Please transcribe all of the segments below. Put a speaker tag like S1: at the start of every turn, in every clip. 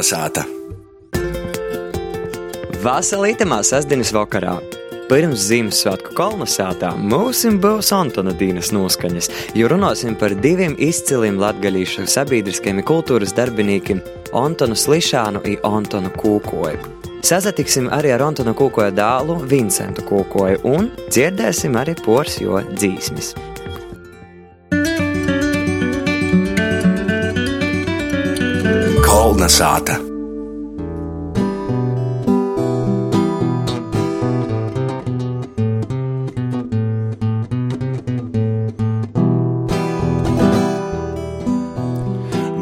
S1: Kalnasāta!
S2: Vasalītamā sestdienas vakarā. Pirms Ziemassvētku kolonizācijā mums būs Antona Dīnas noskaņas, jo runāsim par diviem izciliem latgaļīšu sabiedriskiem kultūras darbiniekiem - Antonu Slišānu un Antonu Kūkoju. Sazatiksim arī ar Antona Kūkoja dēlu Vincentu Kūkoju un dzirdēsim arī pors jo dzīsmis.
S1: Kalnasāta!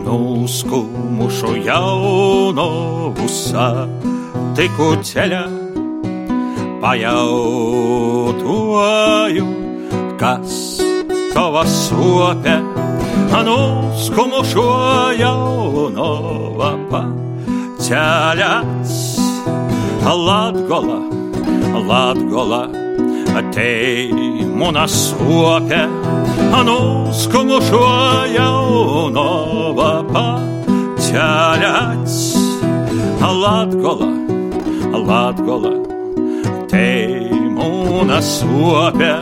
S3: Nuskumušu jauno satiku ceļā, pajautāju, kas tava sopē, nuskumušu jauno vapa ceļāts, Latgola, Latgola, te muna sopē, nuskumušu jauno vapa ceļāts. Latgola, Latgola, te mūna sopē.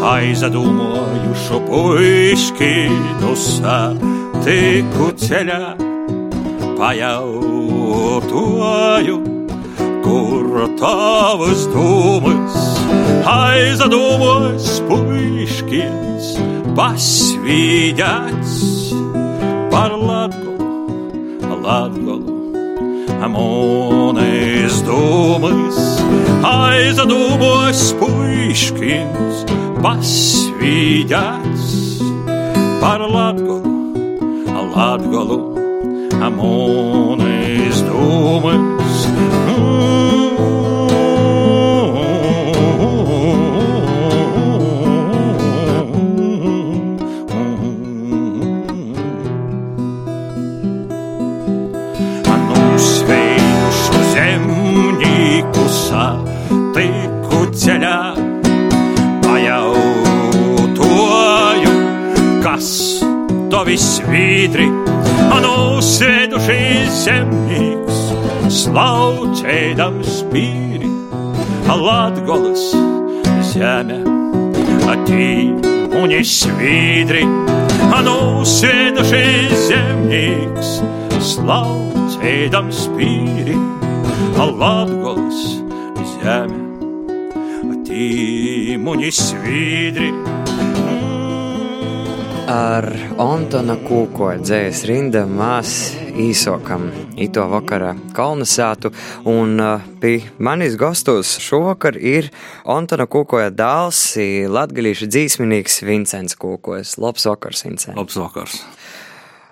S3: Aizdomājušu puiški nusatiku ceļā, pajautāju kur tavas domas aizdomos puiškins pasvīdēts par Latgolu, Latgolu. Amones domas aizdomos puiškins pasvīdēts par Latgolu, Latgolu. Amones domas. To visvīdri, anu sēdušies zemnieks, slaucēdams spīri, Latgolas zeme, attīmuņi svīdri, anu sēdušies zemnieks, slaucēdams spīri, Latgolas zeme, attīmuņi svīdri.
S2: Ar Antona Kūkoja dzējas rinda mēs īsokam ito vakarā kolonizātu, un uh, pie manis gastos šovakar ir Antona Kūkoja dēls, latgalīšu dzīsminīgs Vincents Kūkojas. Labs vakars, Vincent!
S3: Labs vakars!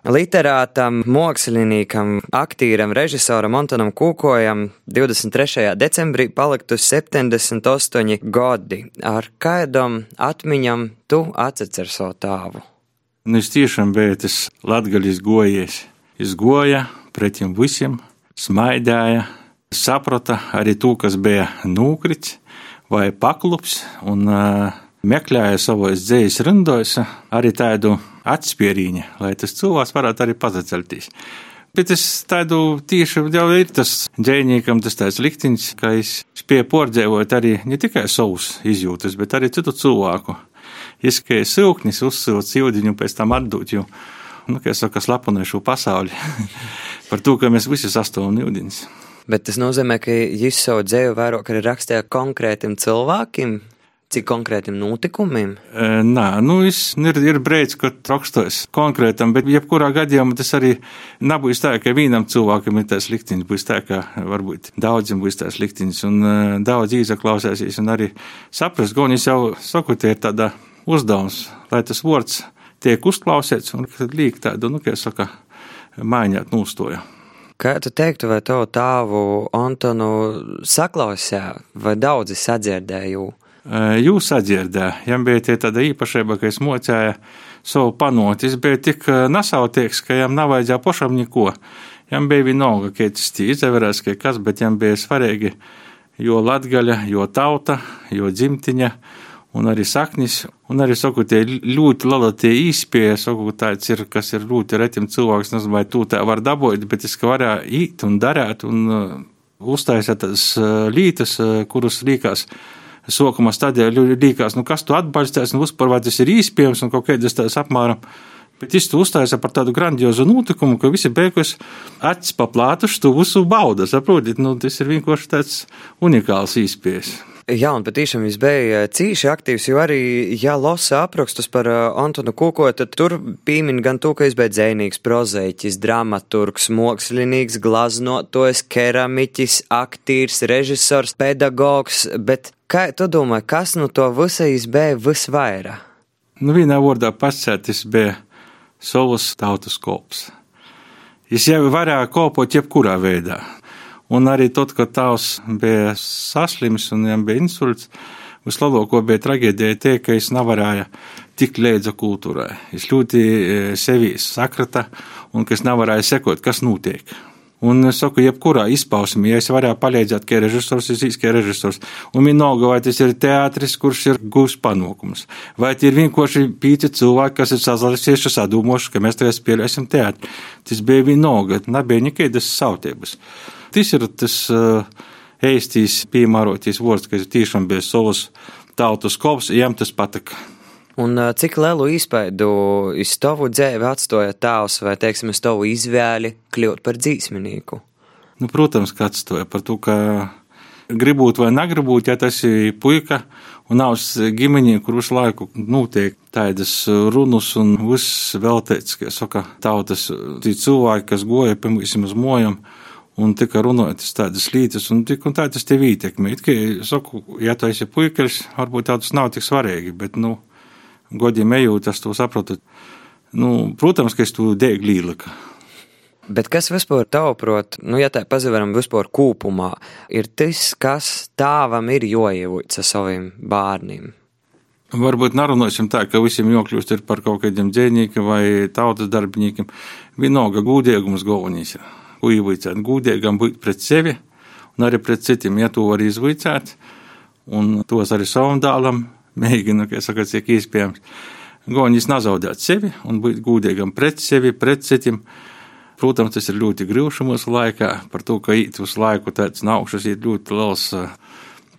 S2: Literātam, māksliniekam, aktīram, režisoram Antonam Kūkojam 23. decembrī paliktu 78 gadi. Ar kādam atmiņam tu atceries savu tēvu?
S3: Nu, es tiešām biju tas latgaļis gojies. Es goja pretim visiem, smaidēja, saprata arī to, kas bija nūkrits vai paklups, un uh, meklēja savos dzējas rindos arī tādu atspērīņu, lai tas cilvēks varētu arī pazacelties. Bet es tādu tieši jau ir tas dzēniekam, tas tāds liktenis, ka es spēju pordzēvot arī ne tikai savus izjūtas, bet arī citu cilvēku. Es kā silknis uzsūtu sildiņu, pēc tam atdot, jo, nu, kā es saku, slaponoju šo pasauli par to, ka mēs visi sastāvam ūdens.
S2: Bet tas nozīmē, ka jūs savu dzēju vairāk arī rakstījāt konkrētiem cilvēkiem, cik konkrētiem notikumiem?
S3: E, nā, nu, es, ir, ir brīdis, kad rakstos konkrētam, bet jebkurā gadījumā tas arī nebūs tā, ka vienam cilvēkam ir tas liktenis, būs tā, ka varbūt daudziem būs tas liktenis, un uh, daudz īsaklausēsies, un arī saprast, viņi jau saku, tie ir tāda uzdevums, lai tas vārds tiek uzklausīts, un liek tādu, nu, kā saka, maiņāt nūstoja.
S2: Kā tu teiktu, vai tavu tāvu Antonu saklausīja, vai daudzi sadzirdēju?
S3: Jūs sadzirdēja, jām bija tie tāda īpašība, ka es mocēju savu panot. Es biju tik nesautīgs, ka jām nav vajadzēja pašam neko.
S4: Jām bija vienalga, ka tas izdeverās, ka kas, bet jām bija svarīgi, jo latgaļa, jo tauta, jo dzimtiņa, un arī saknis, un arī, saku, tie ļoti liela tie īspēja, saku, tāds ir, kas ir ļoti retim cilvēks, nezinu, vai tu tā var dabūt, bet es, ka varēja īt un darēt, un uh, uztaisīt tas uh, lītas, uh, kurus līkās sākuma stadijā liekas, nu kas tu atbalstīs, un vispār vai tas ir īspējams un kaut kādas tādas apmēram. Bet viņš uztaisīja par tādu grandiozu notikumu, ka visi beigās acis paplātuši to visu bauda. Saprotiet, nu, tas ir vienkārši tāds unikāls īspējas.
S2: Jā, un patiešām viņš bija cīši aktīvs, jo arī, ja lasa aprakstus par uh, Antonu Kuko, tad tur pīmin gan to, ka viņš bija dzēnīgs, prozaiķis, dramaturgs, mākslinieks, glaznotojs, keramiķis, aktīrs, režisors, pedagogs, bet kā tu domā, kas no to visa izbēja visvairāk?
S4: Nu, vienā vārdā pasētis bija savus tautas kops. Viņš jau varēja kopot jebkurā veidā. Un arī tad, kad tēvs bija saslims un viņam bija insults, vislabāko bija traģēdija tie, ka viņš nevarēja tikt līdzi kultūrai. Viņš ļoti e, sevi sakrata un kas nevarēja sekot, kas notiek. Un es saku, jebkurā izpausmē, ja es varēju palīdzēt, kā režisors, es īstenībā režisors. Un vienalga, vai tas ir teātris, kurš ir gūs panākums, vai tie ir vienkārši pīci cilvēki, kas ir sazalīsies, sadūmoši, ka mēs tagad spēlēsim teātri. Tas bija vienalga, nebija nekādas sautības. Tas ir tas eistīs eh, piemēroties vārds, kas tiešām bija savas tautas kops, jām tas patika.
S2: Un eh, cik lielu izpēdu iz tavu dzēvi atstāja tēvs vai, teiksim, uz tavu izvēli kļūt par dzīsminīku?
S4: Nu, protams, ka atstāja par to, ka gribot vai negribot, ja tas ir puika un nav ģimeņi, kur visu laiku notiek tādas runas un viss veltēts, kā saka, tautas cilvēki, kas goja, piemēram, uz mojam un tika runātas tādas lietas, un tik un tā tas tev ietekmē. It kā, saku, ja tu esi puikas, varbūt tāds nav tik svarīgi, bet, nu, godīgi ejot, es to saprotu. Nu, protams, ka es to dēļ līlika.
S2: Bet kas vispār tavuprāt, nu, ja tā pazaveram vispār kūpumā, ir tas, kas tāvam ir joievūts ar saviem bērniem?
S4: Varbūt nerunāsim tā, ka visiem jokļūst par kaut kādiem dzēniekiem vai tautas darbiniekiem. Vienalga gūdiegums galvenais ir ko ievicēt. Gūdīgam būt pret sevi un arī pret citiem, ja to var izvicēt, un tos arī savam dēlam mēģinu, kā saka, cik iespējams. Goņas nezaudēt sevi un būt gūdīgam pret sevi, pret citiem. Protams, tas ir ļoti grūti mūsu laikā, par to, ka īt uz laiku tāds nākšas ir ļoti liels uh,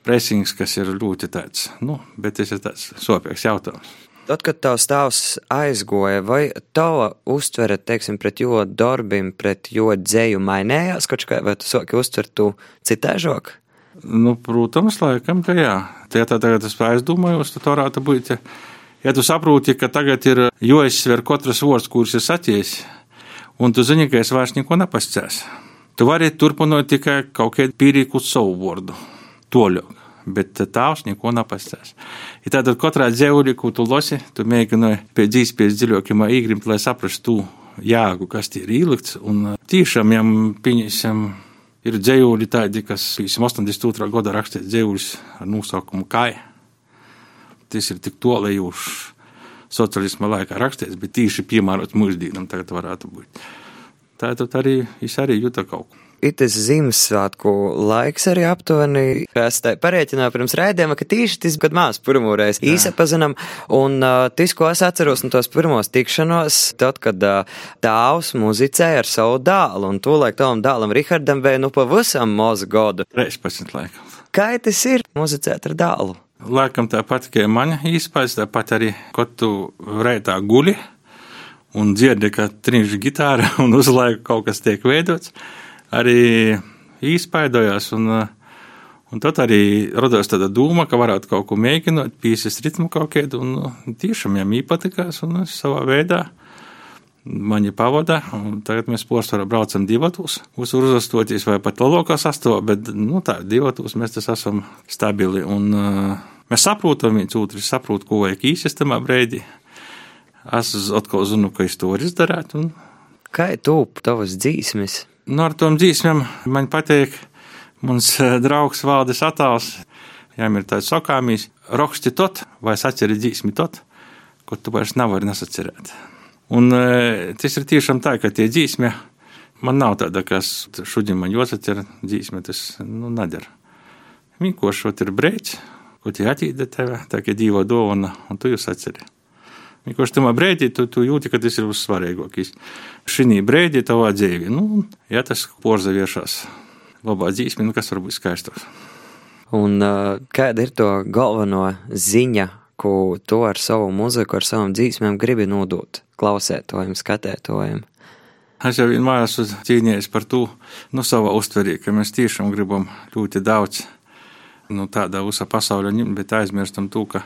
S4: presings, kas ir ļoti tāds, nu, bet tas ir tāds sopīgs jautājums.
S2: Tad, kad tavs tēvs aizgoja, vai tava uztvere, teiksim, pret jo darbim, pret jo dzēju mainījās, kaut kā, vai tu sāki uztvert tu citēžok?
S4: Nu, protams, laikam, ka jā. Tie tā tagad es aizdomājos, tad varētu būt, ja, ja tu saproti, ka tagad ir jāizsver katrs vārds, kurš ir saties, un tu zini, ka es vairs neko nepascēs. Tu vari turpināt tikai kaut kādu pīrīku savu vārdu. Toļāk bet tēvs neko nepastāst. Ja tātad katrā dzēulī, ko tu lasi, tu mēģināji pēc dzīves dziļākiem īgrim, lai saprastu jāgu, kas tie ir ielikts, un tiešām jām pieņemsim. Ir dzējuļi tādi, kas 82. gada rakstīts dzējuļus ar nosaukumu Kai. Tas ir tik tolējuši sociālisma laikā rakstīts, bet tīši piemērots mūsdienam tagad varētu būt. Tātad arī es arī jūtu kaut ko
S2: itis Ziemassvētku laiks arī aptuveni. Es te parēķināju pirms raidījuma, ka tieši tas, kad mēs pirmoreiz īsapazinam, un uh, tas, ko es atceros no tos pirmos tikšanos, tad, kad uh, tāvs muzicēja ar savu dēlu, un tūlēk tavam dēlam Rihardam bija nu pavisam mozu godu.
S4: 13 laikam.
S2: Kā tas ir muzicēt ar dēlu?
S4: Laikam tāpat, kā man īspējas, tāpat arī, kad tu reitā guļi un dzirdi, ka trīņš gitāra un uz laiku kaut kas tiek veidots arī izpaidojās. Un, un tad arī radās tāda doma, ka varētu kaut ko mēģināt, piesaistīt ritmu kaut kādu, un tiešām viņam īpatikās, un savā veidā mani pavada. Tagad mēs posmā braucam divatus, uz uzastoties vai pat lielākā sastāvā, bet nu, tā divatus mēs tas esam stabili. Un, uh, mēs saprotam viens otru, saprotam, ko vajag īsties tamā brīdī. Es atkal zinu, ka es to varu izdarīt. Un...
S2: Kā tūp tavas dzīsmes?
S4: Nu, ar tom dzīsmēm man patīk. Mums eh, draugs valdes attēls, viņam ir tāds sakāmīs, raksti tot, vai saceri dzīsmi tot, ko tu vairs nevari nesacerēt. Un eh, tas ir tiešām tā, ka tie dzīsmi, Man nav tāda, kas šodien man jāsacer dzīsme, tas nu, nedara. Vienkārši šot ir brēķis, ko tie attīda tev, tā kā dzīvo dovana, un tu jūs atceri. Vienkārši tamā brēķī tu, tu jūti, ka tas ir vissvarīgākais. Šī brēķī tavā dzīvē, nu, ja tas porzaviešās labā dzīsme, nu kas var būt skaistos.
S2: Un uh, kāda ir to galveno ziņa, ko tu ar savu muziku, ar savām dzīsmēm gribi nodot klausētojiem, skatētojiem?
S4: Es jau vienmēr esmu cīnījies par to, nu, savā uztverī, ka mēs tiešām gribam ļoti daudz, nu, tādā visā pasaulē, bet aizmirstam to, ka,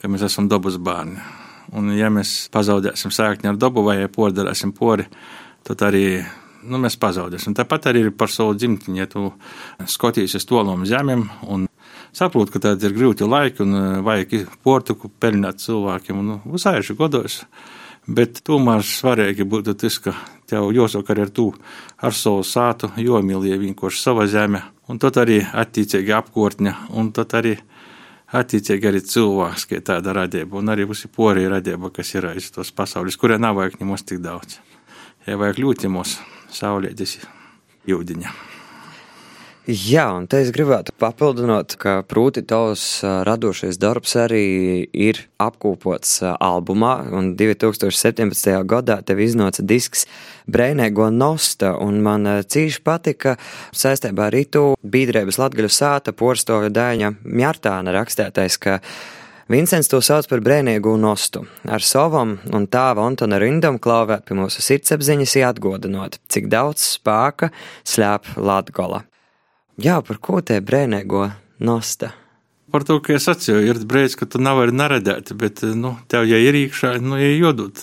S4: ka mēs esam dabas bērni. Un, ja mēs pazaudēsim sēkni ar dabu vai pordarēsim pori, tad arī nu, mēs pazaudēsim. Tāpat arī par savu dzimteni, ja tu skatīsies tolām zemēm un saproti, ka tādi ir grūti laiki un vajag portuku peļņāt cilvēkiem un uzaiši godos. Bet tomēr svarīgi būtu tas, ka tev jāsaka arī ar to, ar savu sātu, jo mīlēja vienkārši sava zeme, un tad arī attiecīgi apkārtņa, un tad arī attiecīgi arī cilvēks, kā tāda radība, un arī visi porī radība, kas ir aiz tos pasaules, kurē nav vajag ņemos tik daudz. Ja vajag ļūt ņemos saulētis jūdiņa.
S2: Jā, un te es gribētu papildināt, ka prūti tavs radošais darbs arī ir apkopots albumā, un 2017. gadā tev iznāca disks Brēnēgo Nosta, un man cīši patika saistībā ar Ritu Bīdrēbas Latgaļu sāta porstoja dēņa Mjartāna rakstētais, ka Vincents to sauc par brēniegu nostu. Ar savam un tāva Antona rindam klauvēt pie mūsu sirdsapziņas jāatgodinot, cik daudz spēka slēp Latgola. Jā, par ko te brēnēgo nosta?
S4: Par to, ka es atceros, ir brīdis, ka tu nevari neredēt, bet, nu, tev, ja ir iekšā, nu, ja jodot,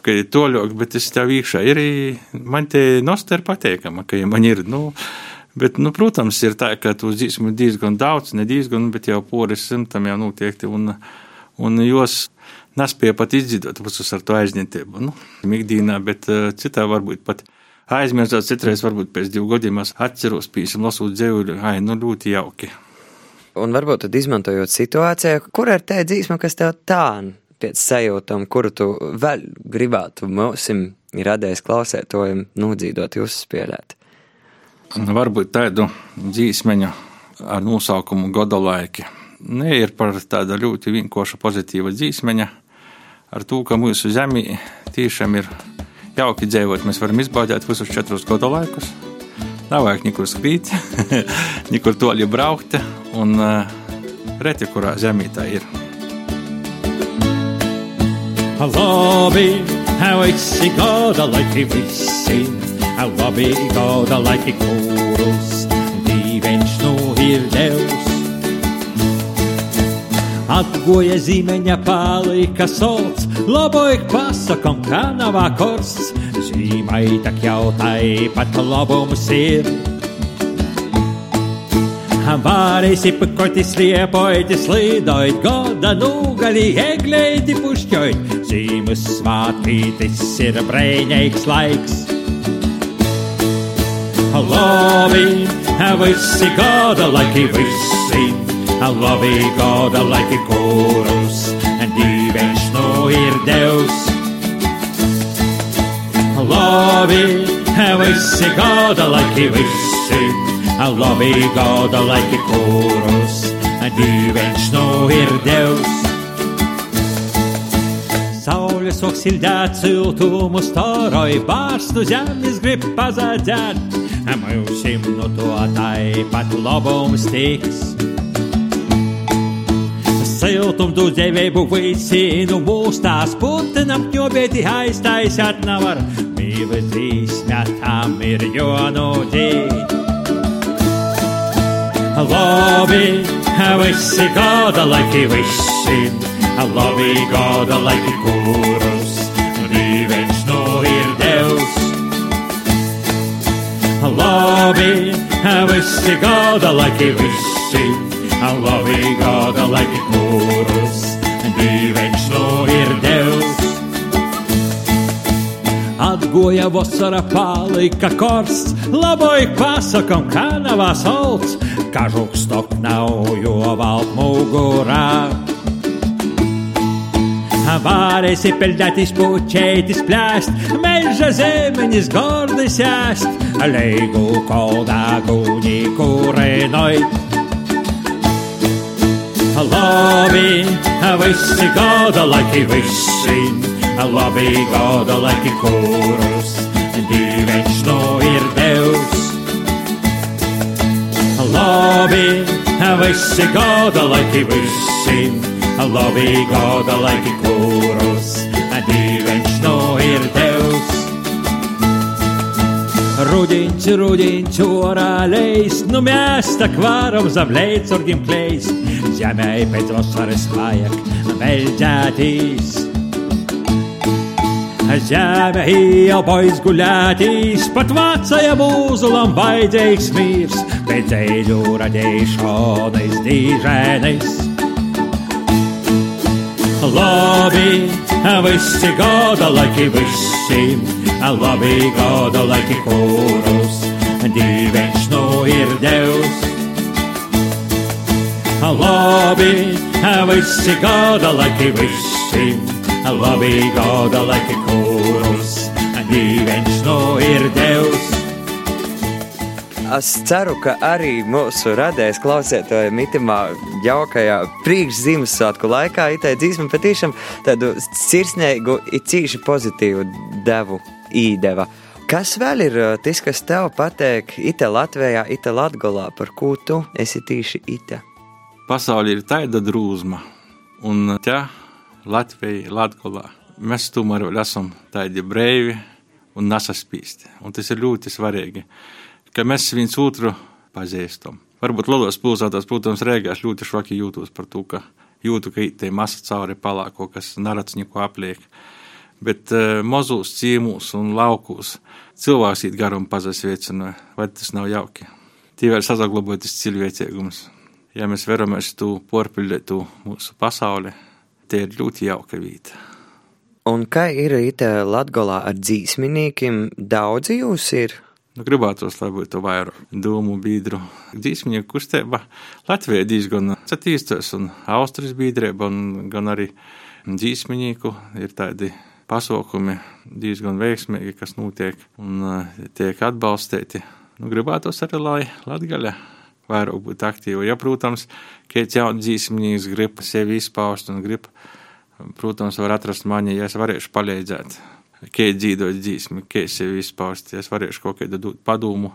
S4: ka ir toļok, bet es tev iekšā ir, man te nosta ir pateikama, ka ja man ir, nu, bet, nu, protams, ir tā, ka tu dzīsmi diezgan daudz, ne diezgan, bet jau poris simtam jau notiekti, un, un jos nespēja pat izdzidot visus ar to aizņemtību, nu, migdīnā, bet citā varbūt pat aizmirstot, citreiz varbūt pēc divu gadiem es atceros, pīsim, lasot dzēvuļu, ai, nu ļoti jauki.
S2: Un varbūt tad izmantojot situāciju, kur ir tā dzīsma, kas tev tā pēc sajūtām, kuru tu vēl gribētu mūsim radējis klausētojiem nodzīdot, uzspēlēt?
S4: Nu, varbūt tādu dzīsmeņu ar nosaukumu Godolaiki. Ne ir par tādu ļoti vienkāršu pozitīvu dzīsmeņu, ar to, ka mūsu zemī tiešām ir jauki dzīvot. Mēs varam izbaudīt visus četrus gadu laikus. Nav vajag nekur skrīt, nekur toļi braukt, un uh, reti, kurā zemē tā ir.
S5: Labi, visi gada laiki visi, labi gada laiki kurus, dīveņš nu ir Devs. Atgoja zīmeņa palika solts, laboik pasakam, kā nav akords. Zīmai tak jau tai pat labums ir. Varēsi pakotis liepoitis līdojot, goda nūgali egleiti pušķojot. Zīmes svātītis ir brēņeiks laiks. Labi, visi gada laiki visi. Labi, gada laiki kurus, dīvains nu ir Devs. Labi, visi gada laiki visi, labi, gada laiki kurus, dīvains nu ir Devs. Saulē sok sildēt siltumu staroj, bārstu zemes grib pazadzēt, mūsim no to tai pat labums tiks siltum tu dzīvību visi, nu mūs tās putenam ņobieti aiztaisāt nevar. Mīlis dzīsmētām ir jonūdīt. Labi, visi gada laiki visi, labi gada laiki kurus, dīvains nu ir Devs. Labi, visi gada laiki visi labi gada laiki kurus, dīvains nu ir Devs. Atgoja vasara palika korsts, laboj pasakam, kā nav asalts, kažuks tok nav, jo valt mugurā. Varēsi peldētis, puķētis, plēst, meža zemeņas gordas ēst, leigu koldā guņi kurenoj. Labi, visi gada laiki visi, labi gada laiki kurus, diviņš no ir devs. Labi, visi gada laiki visi, labi gada laiki kurus, diviņš no ir devs. Rudiņš, rudiņš, orāleis, nu mēs tā kvaram zem leicurgim kleis, zemē pēc vasaras vajag veļģētīs. Zeme jau bojas gulētīs, pat vecajam mūzulam vajadzīgs mirs, pēc eļu radīšanas dīžēnis. Labi, visi gada laiki visiem, labi gada laiki kurus, diviņš no ir devs. Labi, visi gada laiki visiem, labi gada laiki kurus, diviņš no ir devs.
S2: Es ceru, ka arī mūsu radējs klausētāja mitamā jaukajā priekš Ziemassvētku laikā itē dzīsme patiešām tādu sirsnīgu, cīši pozitīvu devu īdeva. Kas vēl ir tas, kas tev patīk itē Latvijā, Latgolā, par ko tu esi tīši itē?
S4: Pasaulē ir tāda drūzma, un te Latvijā, Latgolā, mēs tomēr esam tādi brīvi un nesaspīsti, un tas ir ļoti svarīgi ka mēs viens otru pazīstam. Varbūt lielos pilsētās, protams, rēgās ļoti švaki jūtos par to, ka jūtu, ka te masa cauri palāko, kas narats neko apliek. Bet uh, mazos ciemos un laukos cilvēks iet garam pazasveicina, vai tas nav jauki? Tie vēl saglabājas cilvēcīgums. Ja mēs veramies to porpildītu mūsu pasauli, tie ir ļoti jauka vieta.
S2: Un kā ir itē Latgolā ar dzīsminīkiem? Daudzi jūs ir?
S4: Nu, gribētos, lai būtu vairāk domu biedru. Dzīsmnieku kustība Latvijā diezgan attīstās, un Austrijas biedrība, un gan arī dzīsmnieku ir tādi pasaukumi diezgan veiksmīgi, kas notiek un eh, tiek atbalstīti. Nu, gribētos arī, lai Latgaļa vairāk būtu aktīva. Ja, protams, kāds jauns dzīsmnieks grib sevi izpaust un grib, protams, var atrast mani, ja es varēšu palīdzēt kā dzīvot dzīsmi, kā sevi izpaust. Es varēšu kaut kādu dot padomu.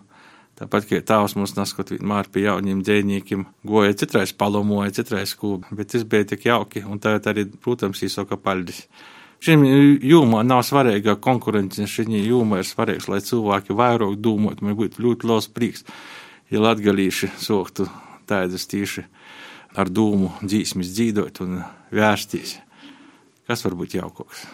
S4: Tāpat kā tēvs mums neskot vienmēr pie jauniem dzēniekiem, goja citreiz palomoja, citreiz skūbi, bet tas bija tik jauki, un tagad arī, protams, īsoka paldies. Šim jūmā nav svarīga konkurence, šī jūmā ir svarīgs, lai cilvēki vairāk domātu, man būtu ļoti liels prieks, ja latgalīši soktu tādas tīši ar dūmu dzīsmis dzīdot un vērstīs. Kas var būt jaukoks?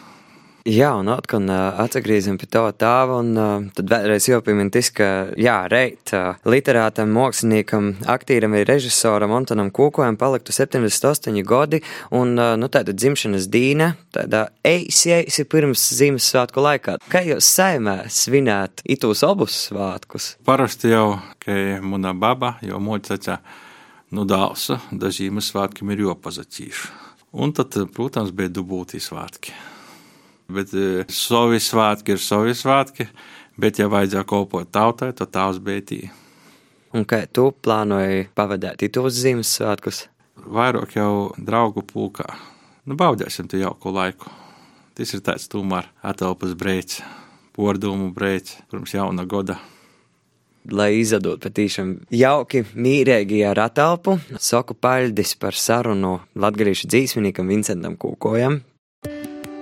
S2: Jā, un atkal atgriezīsim pie tā tēva, un tad vēlreiz jāpiemina tas, ka, jā, reit, literātam, māksliniekam, aktīram ir režisoram Antonam Kūkojam paliktu 78 gadi, un, nu, tāda dzimšanas dīna, tāda eisi, eisi pirms Ziemassvētku laikā. Kā jūs saimē svinēt itos abus svātkus?
S4: Parasti jau, ka muna baba jau mocacā, nu, dāvsa, da Ziemassvētkiem ir jopazacīšu. Un tad, protams, bija dubultī svātki bet e, savi svētki ir savi svētki, bet, ja vajadzēja kalpot tautai, tad tavs bētī.
S2: Un kā tu plānoji pavadīt tos Ziemassvētkus?
S4: Vairāk jau draugu pulkā. Nu, baudēsim tu jauku laiku. Tas ir tāds tomēr atelpas brēķis, pordumu brēķis, pirms jauna goda.
S2: Lai izdod patīšām jauki, mīrīgi ar atelpu, saku paļdis par sarunu latgarīšu dzīsminīkam Vincentam Kūkojam,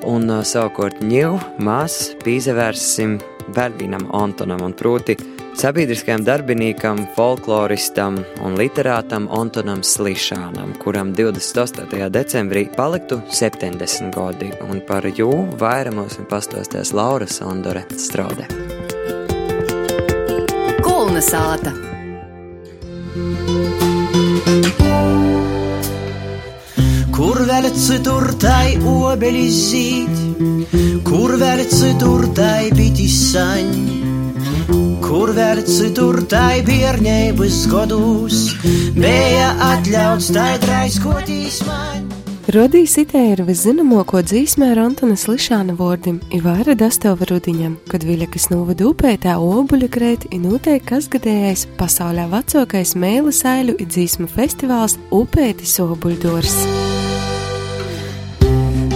S2: Un savukārt ņēmu mēs pīzevērsim vēl vienam Antonam, un proti sabiedriskajam darbinīkam, folkloristam un literātam Antonam Slišanam, kuram 28. decembrī paliktu 70 gadi, un par jū vairamos un pastāstīs Laura Sondore Strode. Kulna sāta!
S6: Kur vēl citur tai obelis zīt, kur vēl citur tai bitis saņ, kur vēl citur tai bērnības godus, bija atļauts tai draiskotīs man.
S7: Rodīs itē ir viszināmāko dzīsmē ar Antonas Lišāna vārdiem Ivāra Dastova rudiņam, kad Viļakas novada upē tā obuļa krēt ir noteikti kas gadējais pasaulē vecākais mēla saiļu ir dzīsmu festivāls Upētis obuļdors.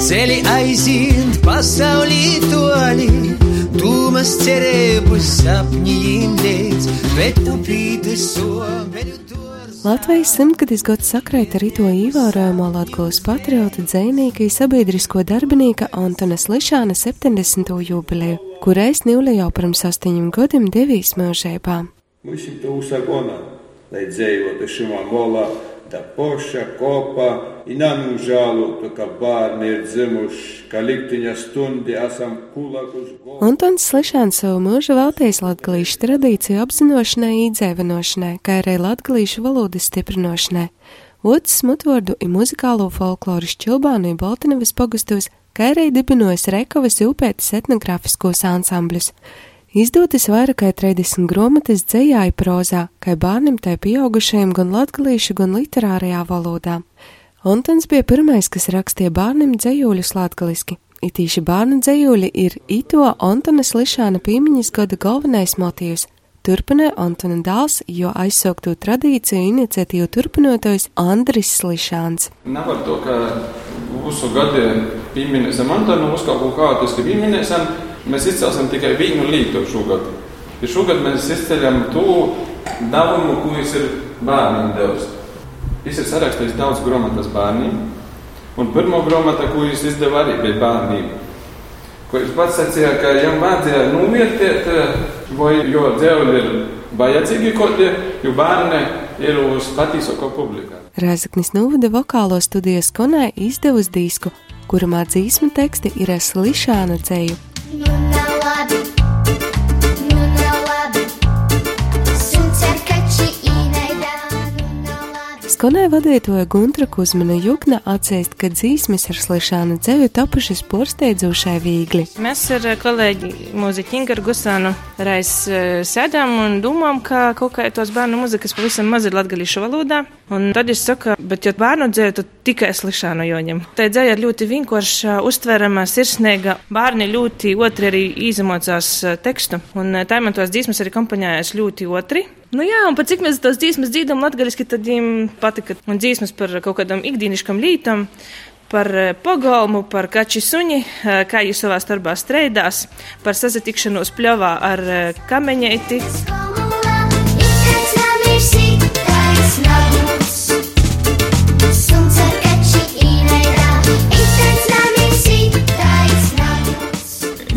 S6: Ceļi aiziet pasaulī toļi, dūmas cerības sapņiem dēļ, bet tu pīti sobeļu dors.
S7: Latvijas simtgadis gads sakrēt ar ito īvērojamo Latvijas patriota dzēnīka sabiedrisko darbinīka Antonas Lišāna 70. jubileju, kurais Nīle jau pirms astoņiem gadiem devīs mūžībā.
S8: Musim to usagona, lai dzējotu šimā molā, tā poša kopā, i nam žālotu, ka bērni ir dzimuši, ka liktiņa stundi esam kulakus.
S7: Antons Slišāns savu mūžu veltījis latgalīšu tradīciju apzinošanai, īdzēvinošanai, kā arī latgalīšu valodas stiprinošanai. Otrs smutvārdu ir muzikālo folkloru šķilbānu Baltinavas pogustos, kā arī dibinojis Rekovas upētas etnogrāfiskos ansambļus. Izdotas vairāk kā 30 grāmatas dzējāja prozā, kā bērniem, tā pieaugušajiem gan latgalīšu, gan literārajā valodā. Antons bija pirmais, kas rakstīja bērniem dzējuļus latgaliski. Itīši bērnu dzējuļi ir ito Antonas Lišāna piemiņas gada galvenais motīvs. Turpināja Antona dēls, jo aizsaukto tradīciju iniciatīvu turpinotais Andris Lišāns.
S9: Nevar to, ka mūsu gadiem pieminēsim Antonu, uz kaut kā tas, ka pieminēsim, mēs izcelsim tikai vienu lītu šogad. Ja šogad mēs izceļam to devumu, ko viņš ir bērniem devis. Viņš ir sarakstījis daudz grāmatas bērniem, un pirmo grāmatu, ko viņš izdeva arī bija bērniem. Ko viņš pats sacīja, ka viņam vajadzēja novērtēt, vai jo dzēvļi ir vajadzīgi kaut kādi, jo bērni ir uz patīsāko publiku.
S7: Rēzaknis novada vokālo studijas konē izdevusi disku, kurumā dzīsmu teksti ir slišāna ceļu.
S10: Nu
S7: Skonē vadītoja Guntra Kuzmina Jukna atzīst, ka dzīsmes ar slišānu ceļu tapušas porsteidzošai viegli.
S11: Mēs ar kolēģi mūziķi Ingaru Gusānu reiz eh, sēdām un domājam, ka kaut kā tos bērnu muzikas pavisam maz ir latgalīšu valodā. Un tad es saku, bet ja bērnu dzēju, tad tikai slišānu joņem. Tā dzēja ir ļoti vienkārša, uztverama, sirsnīga. Bērni ļoti otri arī izemocās eh, tekstu. Un eh, tā man tos dzīsmas arī kompaņējas ļoti otri. Nu jā, un pat cik mēs tos dzīsmas dzīdam latgaliski, tad viņiem patika. Un dzīsmas par kaut kādam ikdieniškam lītam, par eh, pagalmu, par kači suņi, eh, kā jūs savā starpā streidās, par sasatikšanos pļavā ar eh, kameņēti.
S10: Skolā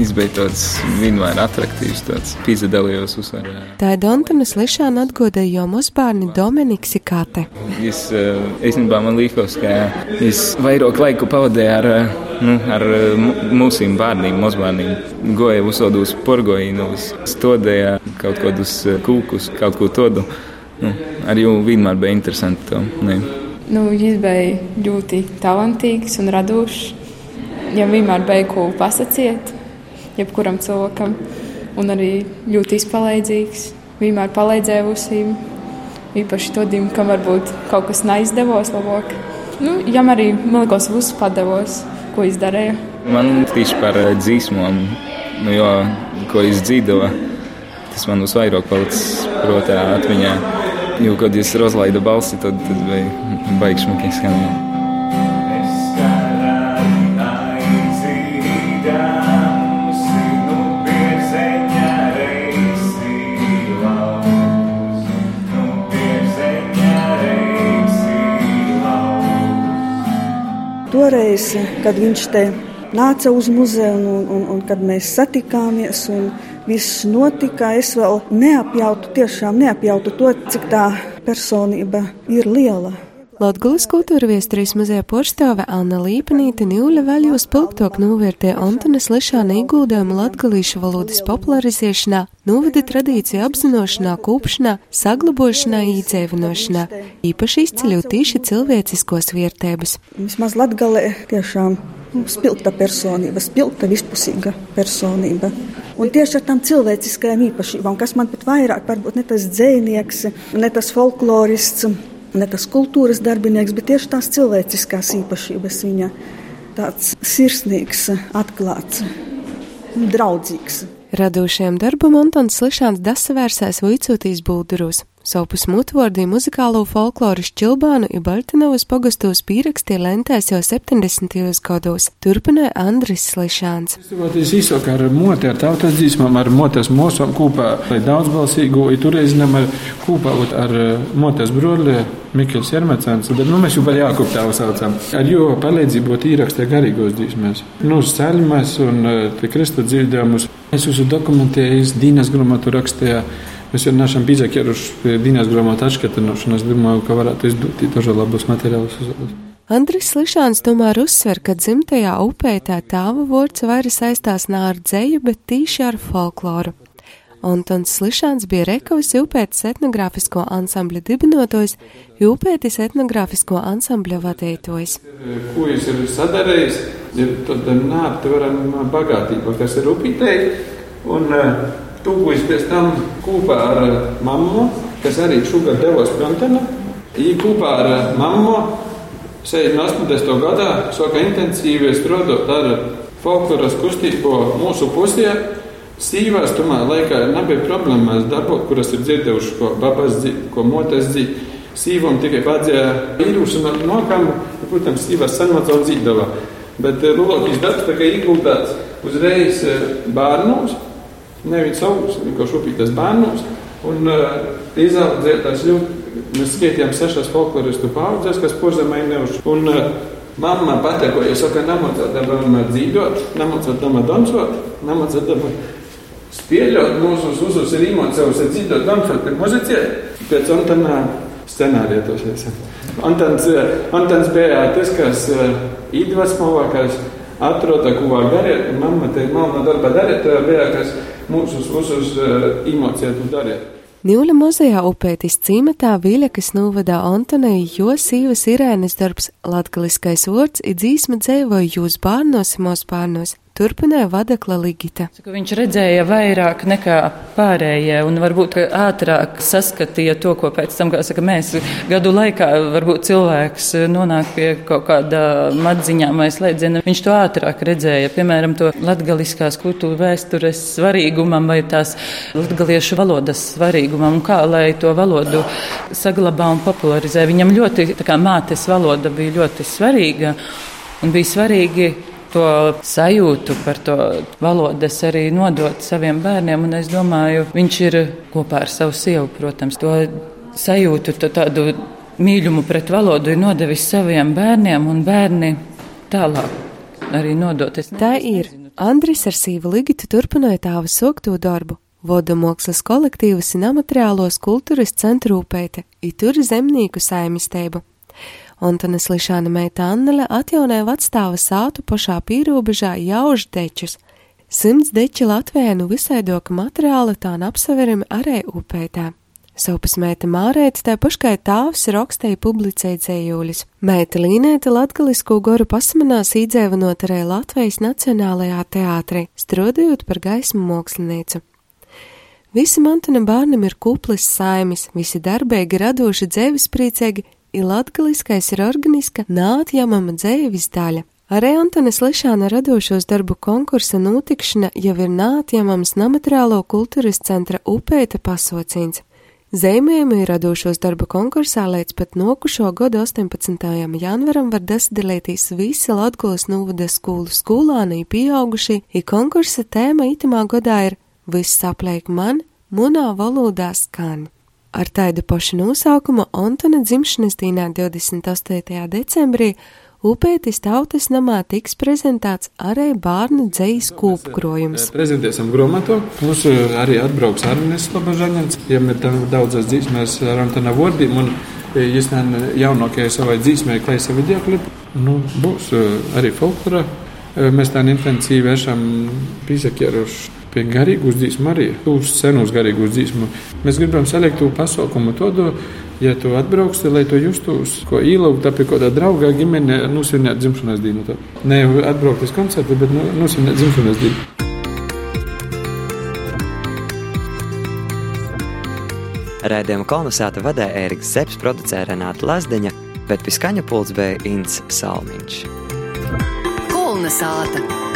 S12: izbeidots vienmēr attraktīvs, tāds pīzadalījos uzsver.
S7: Tā ir Antonas Lišāna atgodēja jau mazbērni Dominiks Ikate.
S12: Es īstenībā man liekas, ka es vairāk laiku pavadīju ar, nu, ar mūsiem bērniem, mazbērniem. Goja uzsādos porgoīnos, stodēja kaut kādus kūkus, kaut ko tādu. Nu, arī vienmēr bija interesanti to. Ne.
S13: Nu, viņš bija ļoti talantīgs un radošs. Viņam vienmēr bija ko pasakīt, jebkuram cilvēkam, un arī ļoti izpalīdzīgs. Vienmēr palīdzēja visiem, īpaši tādiem, kam varbūt kaut kas neizdevās labāk. Nu, jām arī, man liekas, viss padevās, ko izdarīja.
S12: Man tieši par dzīsmām, nu, jo, ko es dzīvoju, tas man visvairāk palicis prātā atmiņā. Jo, kad es rozlaidu balsi, tad, tad bija baigts smuki skanēt.
S14: Toreiz, kad viņš te nāca uz muzeju un, un, un, kad mēs satikāmies un viss notika, es vēl neapjautu, tiešām neapjautu to, cik tā personība ir liela.
S7: Latgulas kultūra viesturīs muzeja porštāve Anna Līpenīte Nīļa vēl jau spilgtok novērtē Antonas Lišāna ieguldījumu latgalīšu valodas popularizēšanā, novada tradīciju apzinošanā, kūpšanā, saglabošanā, īdzēvinošanā, īpaši izceļot tīši cilvēciskos vērtības.
S14: Vismaz Latgalē tiešām spilgta personība, spilgta vispusīga personība. Un tieši ar tām cilvēciskajām īpašībām, kas man pat vairāk, varbūt ne tas dzēnieks, ne tas folklorists, ne tas kultūras darbinieks, bet tieši tās cilvēciskās īpašības viņa tāds sirsnīgs, atklāts, draudzīgs.
S7: Radošajam darbam Antons Slišāns dasavērsēs vicotīs būduros. Savu smutvordī muzikālo folkloru Šķilbānu i Baltinovas pogastos pīrakstīja lentēs jau 70. gados. Turpināja Andris Slišāns.
S15: Es izsaku ar moti, ar tautas dzīsmām, ar motes mūsām kopā, lai daudzbalsīgu, i turēzinām ar kopā ar motes broli Mikls Jermecāns, bet nu, mēs jau par Jākubu tāvu saucam. Ar jo palīdzību īrakstē garīgos dzīsmēs. Nu, ceļmēs un Kristu dzirdējumus. Es esmu dokumentējis Dīnas grāmatu rakstījā. Mēs jau nesam pieķēruši pie dienas grāmatu atskatīšanas. Es domāju, ka varētu izdot dažus labus materiālus.
S7: Andris Lišāns tomēr uzsver, ka dzimtajā upētā tāva vārds vairāk saistās ne ar dzēju, bet tīši ar folkloru. Antons Lišāns bija Rekavas upētas etnogrāfisko ansambļa dibinotājs, upētas etnogrāfisko ansambļa vadītājs.
S9: Ko jūs esat sadarījis? Ir tāda neaptverama bagātība, kas ir upītei. Un, uh, tūkojas pēc tam kopā ar eh, mammu, kas arī šogad devos Pjontena. Viņa kopā ar eh, mammu 80. gadā sāka intensīvi strādāt ar folkloras kustību mūsu pusē. Sīvās tomēr laikā nebija problēmas darbot, kuras ir dzirdējuši, ko babas dzīvo, ko motas dzīvo. Sīvam tikai vajadzēja vīrusu no nokam, protams, sīvās sanmacot dzīdavā. Bet Lulokijas darbs tā kā ieguldāts uzreiz bērnos, nevis savus, vienkārši upītas bērnus. Un uh, izaudzētās ļoti, mēs skaitījām sešas folkloristu paudzes, kas porzemē neuž. Un uh, mamma pateko, ja saka, namocot dama dzīvot, namocot dama dancot, namocot dama spieļot mūsu uzus ir īmocevus ar dzīvot, dancot, bet muzicēt. Pēc Antona scenārija tos esam. Antons, Antons bija tas, kas uh, iedvesmovākais atroda, ko var darīt, mamma te malna darba darīt, kas mūsu uzus emociju darīt.
S7: Ņūļa muzejā upētis cīmetā Viļakas novadā Antonija, jo sīvas Irēnas darbs latgaliskais vārds ir dzīsma dzēvoja jūs bārnos, mūs bārnos, turpināja vadakla Ligita.
S16: Viņš redzēja vairāk nekā pārējie un varbūt ātrāk saskatīja to, ko pēc tam, kā saka, mēs gadu laikā varbūt cilvēks nonāk pie kaut kāda madziņām vai slēdziena. Viņš to ātrāk redzēja, piemēram, to latgaliskās kultūra vēstures svarīgumam vai tās latgaliešu valodas svarīgumam un kā, lai to valodu saglabā un popularizē. Viņam ļoti, tā kā mātes valoda bija ļoti svarīga un bija svarīgi to sajūtu par to valodas arī nodot saviem bērniem. Un es domāju, viņš ir kopā ar savu sievu, protams, to sajūtu, to tādu mīlumu pret valodu ir nodevis saviem bērniem, un bērni tālāk arī nodot. Es
S7: Tā ir. Andris ar sīvu Ligitu turpināja tāvu sokto darbu. Vodomokslas kolektīvas un amateriālos kultūras centru upēte, itur zemnieku saimisteibu. Antonas Lišāna meita Annele atjaunēja vecstāva sātu pašā pīrobežā jauž dečus. Simts deči Latvēnu visaidoka materiāla tā apsaverami arī upētā. Sopas meita Mārēta tā paškai tāvs rakstēja publicēja dzējūļus. Meita Līnēta latgalisko goru pasamanās īdzēvanot arī Latvijas Nacionālajā teātrī, strodējot par gaismu māksliniecu. Visi mantuna bērnam ir kuplis saimis, visi darbīgi, radoši, dzēvispriecīgi, ir latgaliskais ir organiska, nātjamama dzēvis daļa. Arī Antonis Lišāna radošos darbu konkursa notikšana jau ir nātjamams namateriālo kultūras centra upēta pasaucīns. Zīmējumu radošos darbu konkursā līdz pat nokušo gada 18. janvaram var dasadalīties visi Latgulas novada skolu skolāni pieauguši, i konkursa tēma itamā gadā ir Viss sapliek man, munā valodā skan. Ar tādu pašu nosaukumu Antona dzimšanas dienā 28. decembrī Upētis tautas namā tiks prezentēts arī bērnu dzīs kūpkrojums.
S15: Prezentēsim grāmatu. Mums arī atbrauks Arnēs Labažaņins. Ja mēs tam daudzas dzīsmēs ar Antona vārdiem un Jūs tam jaunākajai savai dzīsmē klaisa video klipu. Nu, būs arī folklora. Mēs tā intensīvi esam pīsakieruši pie garīgas dzīsmas, arī uz senos garīgus dzīsmu. Mēs gribam salikt to pasaukumu tādu, ja tu atbrauksi, lai tu justos, ko ielūgt pie kāda drauga ģimene, nosvinēt dzimšanas dienu. Tā. Ne atbraukt uz koncertu, bet nosvinēt dzimšanas dienu.
S2: Raidījumu kolonizēta vadīja Ēriks Zepes, producēja Renāta Lazdeņa, bet pie skaņa pults bija Inns Salmiņš.
S17: Kolonizēta!